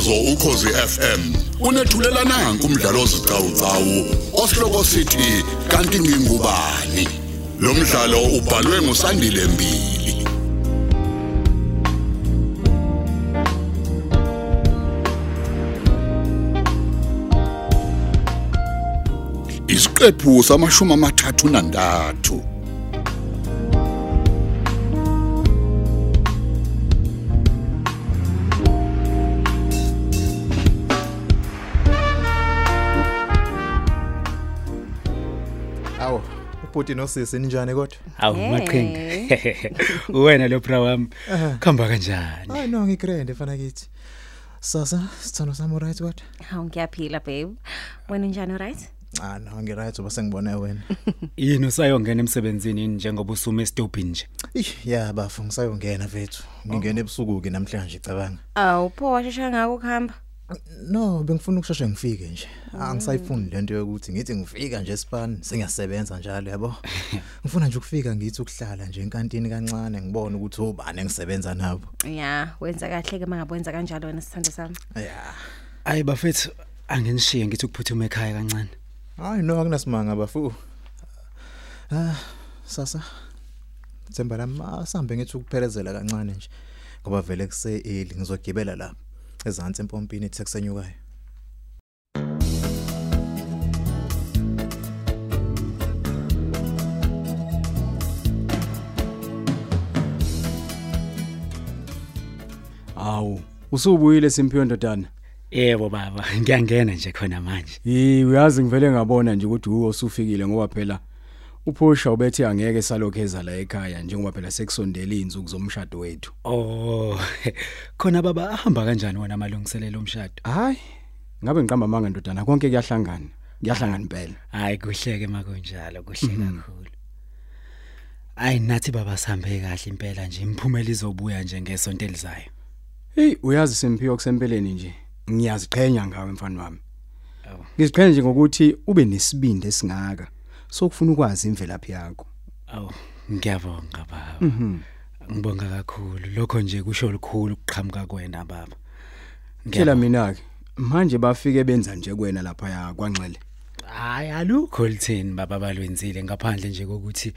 umsakazo ukhosi FM unethulela nanku umdlalo ozicawucawu osihloko sithi kanti ngingubani? Lo mdlalo ubhalwe ngusandile mbili. Isiqephu samashumi amathathu nantathu. Awu, ubhuti nosisi ninjani kodwa? Awu Hey. maqhinga. Uwena lo bra wami. Khamba kanjani? Hayi no ngigrand efana kithi. Sasa, sithando sami right kodwa? Hawu ngiyaphila babe. Wena unjani right? Ah no ngiright uba sengibone wena. Yini usayongena emsebenzini yini njengoba usuma estopini nje? Ish, ya bafu ngisayongena vethu. Ngingena ebusuku ke namhlanje cabanga. Awu pho washesha ngako kuhamba. No, bengifuna ukusheshe ngifike nje. Angisayifuni lento yokuthi ngithi ngifika nje espan sengiyasebenza njalo yabo. Ngifuna nje ukufika ngithi ukuhlala nje enkantini kancane ngibone ukuthi ubani engisebenza nabo. Ya, wenza kahle ke mangabwenza kanjalo wena sithando sami. Ya. Ayi bafethu angenishiye ngithi ukuphuthuma ekhaya kancane. Hayi no akunasimanga bafu. Ah, sasa. Themba lami asambe ngithi ukuphelezela kancane nje. Ngoba vele kuse early ngizogibela lapha ezantsi empompini ethi kusenyukayo. Awu, usubuyile Simphiwe ndodana. Yebo baba, ngiyangena nje khona manje. Yi, uyazi ngivele ngabona nje ukuthi uwe usufikile ngoba phela uphusha ubethe angeke salokheza la ekhaya njengoba phela sekusondela izinsuku zomshado wethu. Oh, khona baba ahamba kanjani wena amalungiselelo omshado? Hayi, ngabe ngiqamba manga ndodana konke kuyahlangana. Kuyahlangana impela. Hayi kuhleke makunjalo, kuhle kakhulu. Ayi nathi baba sihambe kahle impela nje imphumela izobuya nje ngesonto elizayo. Hey, uyazi Simphiwe kusempeleni nje. Ngiyaziqhenya ngawe mfana wami. Awu. Ngiziqhenya nje ngokuthi ube nesibindi esingaka. Sokufuna ukwazi imvelaphi yakho. Awu, ngiyabonga baba. Ngibonga kakhulu. Lokho nje kusho olukhulu ukuqhamuka kwena baba. Tshela mina ke manje bafike benza nje kuwena lapha ya kwanxele. Hayi alukho lithini baba balwenzile ngaphandle nje kokuthi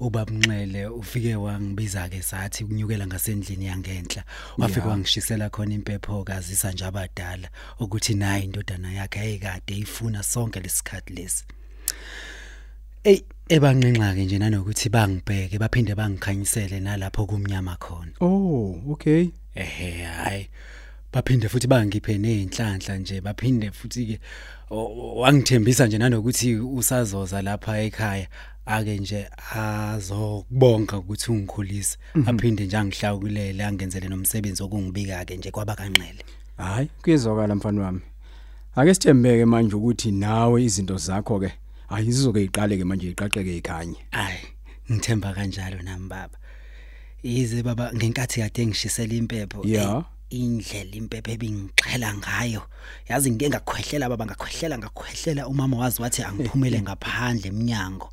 ubabunxele ufike wangibiza ke sathi ukunyukela ngasendlini yangenhla wafika Ya. wangishisela khona impepho kazisa nje abadala ukuthi nayi indodana yakhe ayikade ifuna sonke lesikhathi lesi Ey ebanqenxa ke nje nanokuthi bangibheke baphinde bangikhanyisele nalapho kumnyama khona. Oh, okay. ehe hayi baphinde futhi bangiphe nezinhlanhla nje baphinde futhi ke o- wangithembisa nje nanokuthi usazoza lapha ekhaya ake nje azokubonga ukuthi ungikhulise. Aphinde nje angihlawulele angenzele nomsebenzi okungibika ke nje kwaba kanxele. Hayi, kuyezwakala mfana wami. Ake sithembeke manje ukuthi nawe izinto zakho ke ayizizoke iqale ke manje iqaqeke ikhanye. ayi ngithemba kanjalo nami baba yize baba ngenkathi kade ngishisela impepho Ya. ey, indlela impepho ebingixhela ngayo yazi ngike ngakhwehlela baba ngakhwehlela ngakhwehlela umama wazi wathi angiphumele ngaphandle eminyango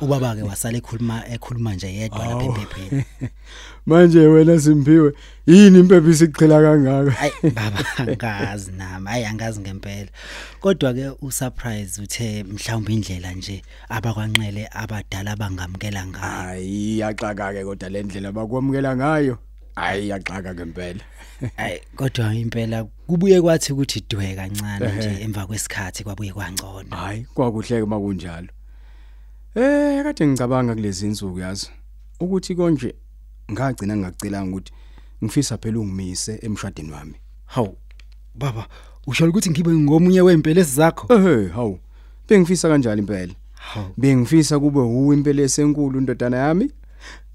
ubaba ke wasala ekhuluma ekhuluma nje yedwa lapha empepheni Manje wena Simphiwe, yini impepho isiqhela kangaka? ayi baba angazi nami ayi angazi ngempela kodwa ke usurprise uthe mhlawumbe indlela nje abakwanxele abadala bangamkela ngayo Hayi, yaxaka ke kodwa le ndlela bakwamukela ngayo. Hayi, yaxaka ke impela. Ay kodwa impela kubuye kwathi ukuthi dwe kancane nje emva kwesikhathi kwabuye kwangcono. Hayi, kwakuhle ke makunjalo. Eh, kade ngicabanga kulezi insuku yazi ukuthi konje ngagcina ngakucelanga ukuthi ngifisa phela ungimise emshadweni wami. Hawu baba usho ukuthi ngibe ngomunye wempela zakho? Eh, hawu. Bengifisa kanjalo impela. Hawu Bengifisa kube uwe impela esenkulu ndodana yami.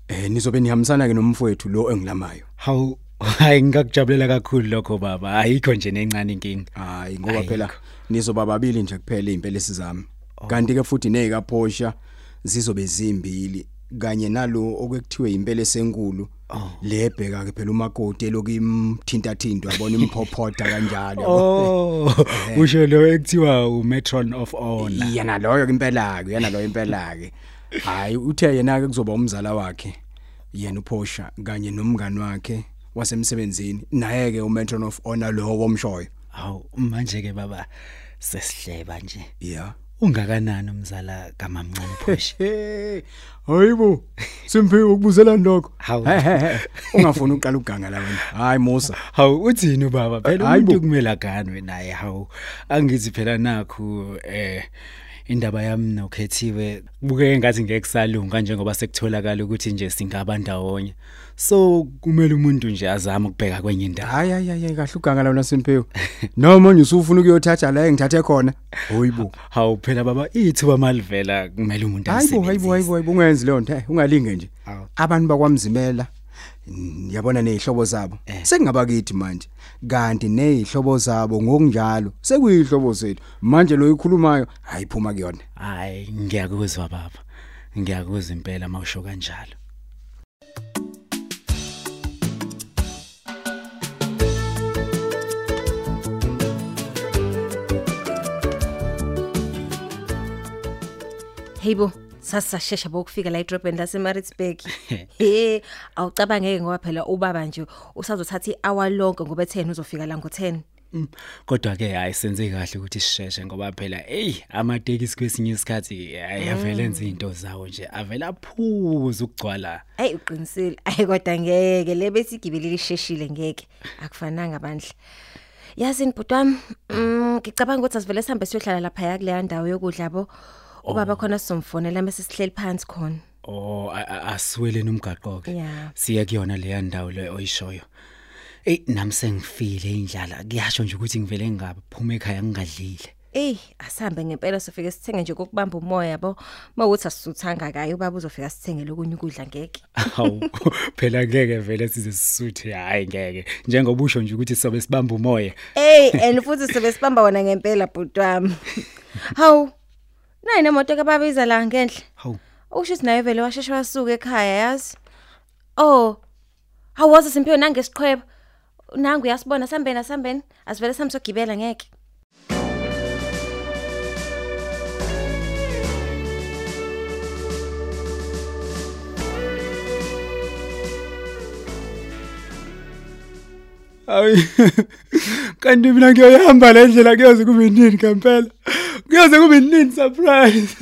Eh nizobe nihambisana ke nomfowethu lo engilamayo. hawu hayi ngakujabulela kakhulu lokho baba ayikho nje nencane inkinga. Hayi ngoba Ayikho. phela nizoba babili nje kuphela impela esizami. Kanti ke futhi nezika Porsche zizobe zimbili kanye nalo okwekuthiwe impela esenkulu. Lebheka ke phela umakoti lokimthinta thinta yabona imphophotha kanjalo. Oh. Usho lo ekuthiwa umatron of honor. yena loyo impela ke yena loyo impela ke hayi uthe yena ke kuzoba umzala wakhe yena uPosha kanye nomngani wakhe wasemsebenzini. Naye ke umatron of honor lo womshoyo. Hawu manje ke baba sesihleba nje. yeah Ungakanani umzala kamamncane phosha? hey hayibo simphiwe ukubuzela lokho ungafuni uqala uganga la wena hayi musa Hawu uthini ubaba? Phela umuntu kumele ganwe naye hawu. Angithi phela nakhu eh indaba yami nokhethiwe kubuke ngathi ngeke salunga njengoba sekutholakala ukuthi nje singaba ndawonye. So kumele umuntu nje azame ukubheka kwenye indawo. hayi hayi hayi kahle uganga la wena simphiwe noma manje usufuna ukuyothatha la engithathe khona hayibo Hawu phela baba ithuba malivela kumele umuntu hayibo hayibo hayibo hayibo ungenzi leyo nto hey ungalinge nje Hawu. abantu bakwamzimela mm, yabona nezihlobo zabo? Sekungaba kithi manje. Kanti nezihlobo zabo ngokunjalo sekuyihlobo sethu manje lo ikhulumayo hayiphuma kuyona. Hayi ngiyakuzwa baba. Ngiyakuzwa impela mawusho kanjalo. Hayibo, sasashesha bokufika la edrobheni laseMaritzburg. He, awucabangeke ngoba phela ubaba nje usazothatha i-hour lonke ngoba 10 uzofika la ngo10. Mm, Kodwa ke hayi senze kahle ukuthi sisheshe ngoba phela hey amatekisi kwesinye isikhathi ayavela enza into zawo nje avela aphuza ukugcwala. Hey uqinisile. Ayi kodwa ngeke le besigibelile isheshile ngeke. Akufananga bandla. Yazi nibhutwami, mm ngicabanga ukuthi asivele sihambe siyohlala lapha ya kuleya ndawo yokudla bo. Ubaba khona sizomfonela mase sihleli phansi khona. Oh a- a- asiwele nomgaqo ke. Siya kuyona le ndawo le oyishoyo. Ey nami sengifile indlala kuyasho nje ukuthi ngivele ngaphuma ekhaya ngingadlile. Ey, asambe ngempela sofike sithenge nje kokubamba umoya yabo. Mawuthi asisuthanga kayi ubaba uzofika sithenge lokunye ukudla ngeke. Hawu phela ngeke vele size sisuthe hayi ngeke njengoba usho nje ukuthi sobe sibamba umoya. Ey, and futhi sibe sibamba wona ngempela bhutwami. Hawu. Nayi nemoto kababiza la ngenhle. Hawu Usho ukuthi naye vele washesha wasuka ekhaya yazi. Oh. Hawazi simphiwe nangesiqhwebo. Nangu uyasibona sambeni asambeni. Asivele samsogibela ngeke. Hayi. Kanti mina ngiyohamba le ndlela kuyoze kube nini ngempela? Kuyoze kube nini surprise?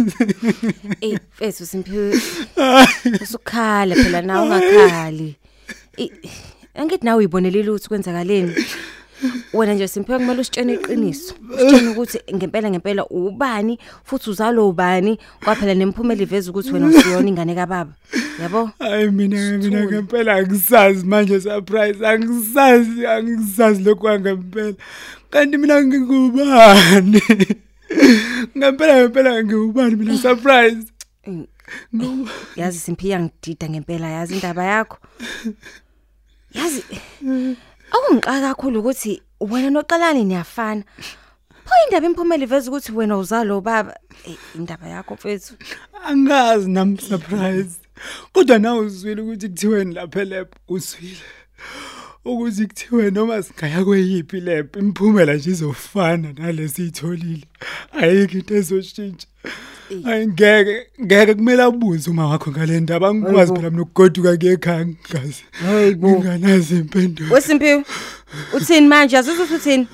Ey, mfethu simphiwe. Usukhala phela nawe ungakhali. Eh, Angithi nawe uyibonele lutho kwenzakaleni. Wena nje simphiwe kumele usitshene iqiniso. Usitshene ukuthi ngempela ngempela ubani futhi uzalo ubani kwaphela nemphumela iveza ukuthi wena usiyona ingane kababa. Yabo? Hayi mina mina ngempela angisazi manje surprise angisazi angisazi lokhu ngempela. Kanti mina ngingubani? Ngempela ngempela ngingubani mina surprise? Yazi simphiya ngidida ngempela yazi indaba yakho yazi awungixaka kakhulu ukuthi wena noqalani niyafana pho indaba imphumela iveza ukuthi wena uzalo baba indaba yakho mfethu Angazi nami surprise. Kodwa nawe uzwile ukuthi kuthiweni lapha lab uzwile. Ukuthi kuthiwe noma singaya kweyiphi lab imphumela nje izofana nalesi itholile. Ayikho into ezoshintsha. Ayingeke ngeke kumele abuze uma wakho ngale ndaba angikwazi Hayibo. phela mina ukugoduka ngekhaya ngigazi. Hayibo. Nginganazi impendulo. wesimphiwe uthini manje ukuthi uthini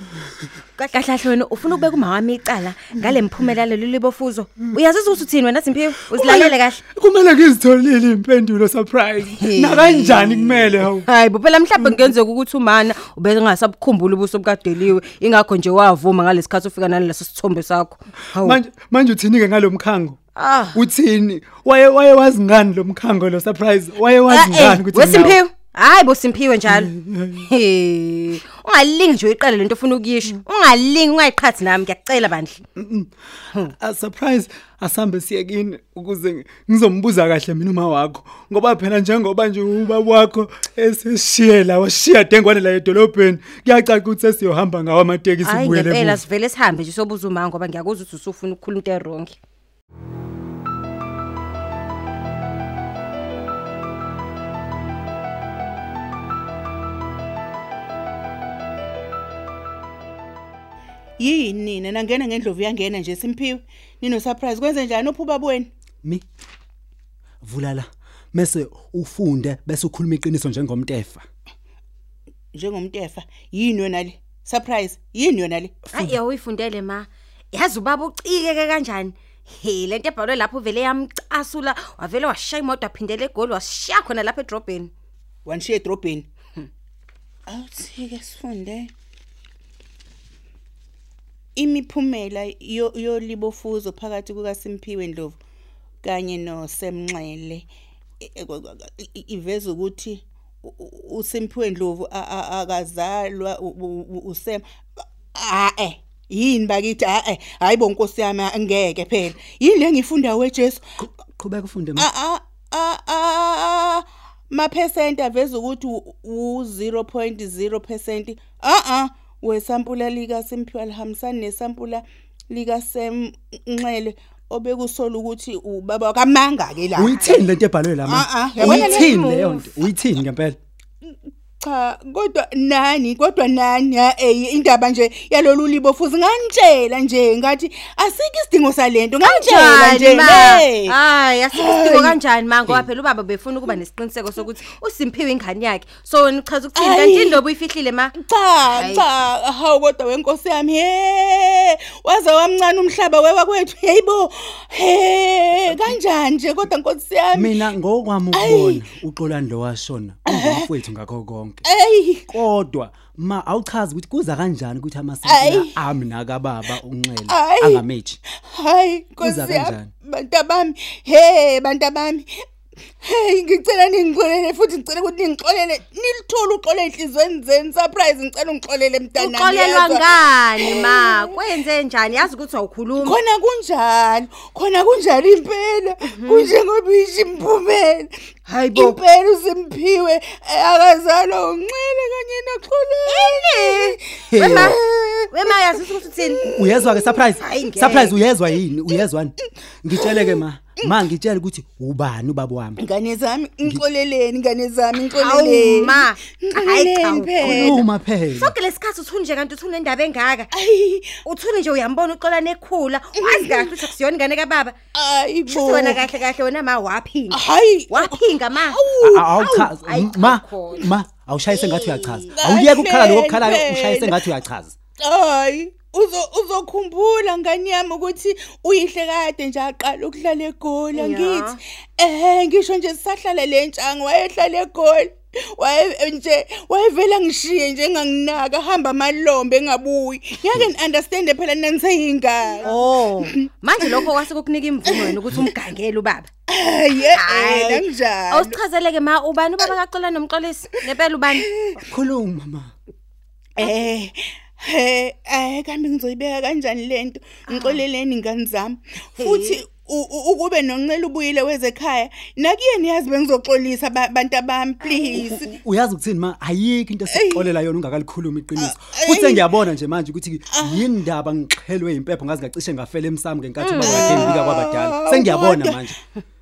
kahle kahle wena ufuna ukubeka uma wami icala ngale mphumela lelo libofuzo uyazi ukuthi uthini wena simphiwe uzilalele kahle Kumele ngizitholile impendulo surprise. Na kanjani kumele hawu? hayi bo phela mhlawumbe kungenzeka ukuthi umana ubese ngasabukhumbula ubuso bukadeliwe ingakho nje wavuma ngalesikhathi ufika naleso sithombe sakho hawu Manje manje uthini ke ngalomkhango? ah Uthini? Waye waye wazi ngani lo mkhango lo surprise? Waye wazi ngani ukuthi nginawo? wesimphiwe hayi bo simphiwe njalo. He ungalingi nje uyiqale lento ofuna ukuyisho. Ungalingi ungayiqhathi nami ngiyacela bandla. A surprise asambe siyekini ukuze ngizombuza kahle mina uma wakho. Ngoba phela njengoba nje ubaba wakho eseshiye la washiya dengwane la edolobheni kuyacaca ukuthi sesiyohamba ngawo amatekisi hayi kubuyele ngempela emuva. sivele sihambe nje sobuza uma ngoba ngiyakuzwa ukuthi usufuna ukukhuluma into erongi yini? Nina nangena ngendlovu yangena nje simphiwe nino surprise kwenze njani? Uphuba bweni mi vula la mase ufunde bese ukhuluma iqiniso njengomtefa. Njengomtefa? Yini yona le? Surprise yini yona le? Hayi yawuyifundele ma. Yazi ubaba ucikeke kanjani? He lento ebhalwe lapho vele yamcasula wavele washaya imoto aphindele egoli washiya khona lapha edrobheni. Wanishiya edrobheni. Awuthi ke sifunde. Imiphumela yo- yolibofuzo phakathi kukaSimphiwe Ndlovu kanye noSemnxele iveza ukuthi uSimphiwe Ndlovu akazalwa uSem a eh yini bakithi a eh hayibo nkosi yami angeke phela. Yini le ngifunda weJesu? Qhubeka ufunde ma. A a a maphesenti aveza ukuthi u 0.0% a a. wesampula lika Simphiwe alihambisani nesampula lika Sem Nxele obekusola ukuthi ubaba kaManga ke la. Uyithini lento ebhalwe la ma? Ah, ah, uyithini leyo nto? Uyithini ngempela? Cha kodwa nani kodwa nani ha eh indaba nje yalolu libo futhi nganitshela nje ngathi asikho isidingo salento nganitshela nje ma? hey. Hayi asisidingo kanjani ma? Ngoba phela ubaba befuna ukuba nesiqiniseko sokuthi uSimphiwe ingane yakhe. So wena uchaza ukuthini? Ayi. kanti indobo uyifihlile ma? Cha Hayi. cha hawu kodwa wenkosi yami he waze wamncane umhlaba wewa kwethu heyibo he kanjani nje kodwa nkosi yami? Mina ngokwami ukubona uxolani lo washona ungumfowethu ngakho konke. Ey kodwa ma awuchazi ukuthi kuza kanjani ukuthi Ayi. amasampula ami nakababa unxele Ayi. angamethi hayi Kuza nkosi yami kanjani? bantabami he bantabami Hey ngicela ningixolele futhi ngicela ukuthi ningixolele. Nilithola uxolo enhlizweni zeni surprise ngicela ungixolele mntanami uxolelwa yazwa? ngani ma? Kwenze njani? Yazi ukuthi awukhuluma khona kunjalo. Khona kunjalo impela. Kunjengoba isho imphumela Hayibo. impela uSimphiwe eh, akazalwa unxele kanye noxolele. Wema. Wema yazi ukuthi uthini? Uyezwa ke surprise. Hayi, ngeke. surprise uyezwa yini? Uyezwani? Ngitshele ke ma ma ngitshele ukuthi ubani ubaba wami? Ngane zami ngixoleleni ngane zami Hawu, ngixoleleni ma. Hayi, ngixoleleni cha, phela. uma phela. Sonke lesikhathi uthuni nje kanti uthuni endaba engaka? Ayi. Uthuni nje uyambona uxola nekhula wazi kahle ukuthi akusiyona ingane kababa? Ayi Shuthi wena kahle kahle wena ma waphinga hayi. Waphinga ma. A- awuchazi Ayi, ma khona. ma awushayise ngathi uyachaza. Hey. awuyeke ukukhala lokho okukhalayo Phela. ushayise ngathi uyachaza. Hayi uzo uzokhumbula ngani yami ukuthi uyihle kade nje aqala ukudlala egola ngithi eh ngisho nje sisahlala lentshanga wayehlala egola waye nje wayevela ngishiye nje enganginaka hamba amalombe engabuyi. Ngeke ni understand phela naniseyingane oh manje lokho kwase kukunika imvumo wena ukuthi umgangele ubaba. Eh kanjalo awusichazeleke ma ubani ubaba kaxola nomxolisi ngempela ubani? Khuluma ma. Eh he eh kambe ngizoyibeka kanjani lento ngixoleleni ingane zami. Futhi u- u- ukube noncela ubuyile wezekhaya nakuyeni yazi bengizoxolisa ba- bantu abami please. uyazi ukuthini ma? Ayikho into esixolela yona ungakalikhuluma iqiniso. Ay. futhi sengiyabona nje manje ukuthi yini ndaba ngixhelwe impepho ngazi ngacishe ngafela emsamo ngenkathi ubaba kade ngibika kwabadala. Sengiyabona Kodwa- manje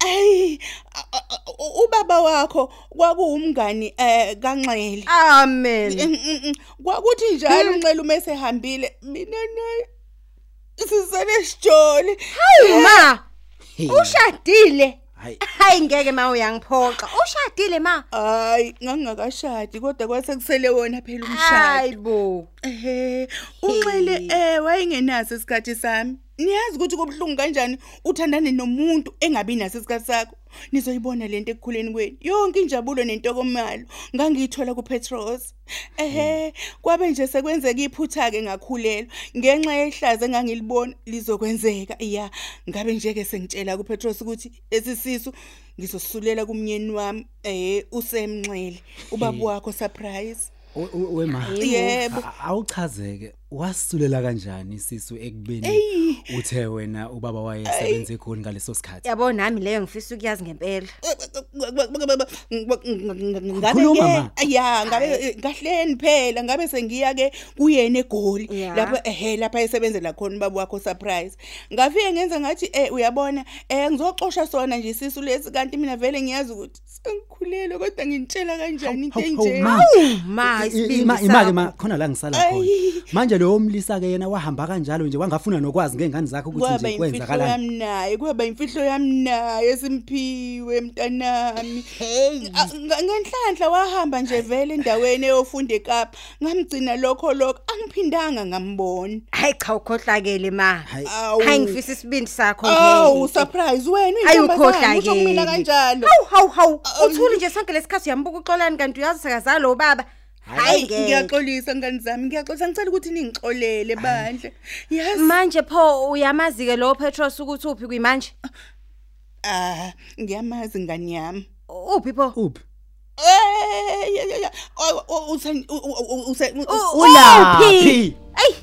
Ay a- a- a- ubaba wakho kwakuwumngani eh kanxele. Amen. Mm, mm, mm. kwakuthi njalo unxele uma esehambile mina naye sisele sijole ma Hey. ushadile. Hayi. Hayi ngeke ma uyangiphoxa. Ushadile ma. Hayi ngangakashadi kodwa kwase kusele wona phela umshado. Hayibo Ehhe, uxele eh wayengenaso isikhathi sami. Niyazi ukuthi kubhlungu kanjani uthandane nomuntu engabi naso isikhathi sakho. Nizoyibona lento ekukhuleni kwenu. Yonke injabulo nentokomalo ngangiyithola kuPetros. Ehhe, kwabe nje sekwenzeka iphutha ke ngakhulelwa ngenxa yehlazo engangilibona lizokwenzeka. Yeah, ngabe nje ke sengitshela kuPetros ukuthi esisisu ngizosisulela kumnyeni wami eh usemnxele ubaba wakho surprise. We- we- wema Yebo. a- awuchazeke wasisulela kanjani isisu ekubeni uthe wena ubaba wayesebenza egoli ngaleso sikhathi? Yabo nami leyo ngifisa ukuyazi ngempela. Ngabe Khuluma, ke ya ngabe kahleni phela ngabe sengiya ke kuyena egoli. Ya. lapho ehe lapha esebenzela khona ubaba wakho surprise. Ngafike ngenza ngathi eh uyabona eh ngizoxosha sona nje isisu lesi kanti mina vele ngiyazi ukuthi sengikhulelwe kodwa ngintshela kanjani into Hawu, hawu, enje? ma. ma I- isibindi ima ima ke ma sakho. khona la ngisala Ayi. khona manje lo lo mlisa ke yena wahamba kanjalo nje wangafuna nokwazi ngengane zakhe ukuthi kwaba nje imfihlo kwenzakalani yami naye kwaba imfihlo yami naye simphiwe mntanami. A- nga- ngenhlanhla wahamba nje vele endaweni eyofunda eKapa ngamgcina lokho lokho angiphindanga ngambona. Hayi cha ukhohlakele ma. Awu. hayi ngifisa isibindi sakho awu ngeke. surprise wena hayi uyintombazane usho kumina ukhohlakele kanjalo. Hawu hawu hawu. Uthuli nje sonke lesikhathi uyambuka uxolani kanti uyazi sekazalo lo baba. Hayi hayi ngeke. ngiyaxolisa ngani zami ngiyaxolisa. Ngicela ukuthi ningixolele bandle yazi manje pho uyamazi ke lo Petros ukuthi uphi kuyimanje ah ngiyamazi ngani yami. Uphi pho? Uphi? Eh ya ya ya. O- o- usen- u- u- u- usen- u- U- ulaphi? Ey!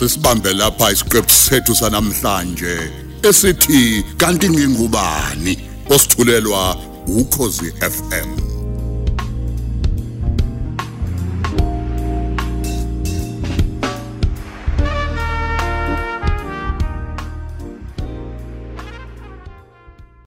Asisibambe lapha isiqephu sethu sanamhlanje esithi kanti ngingubani? Osithulelwa ukhozi FM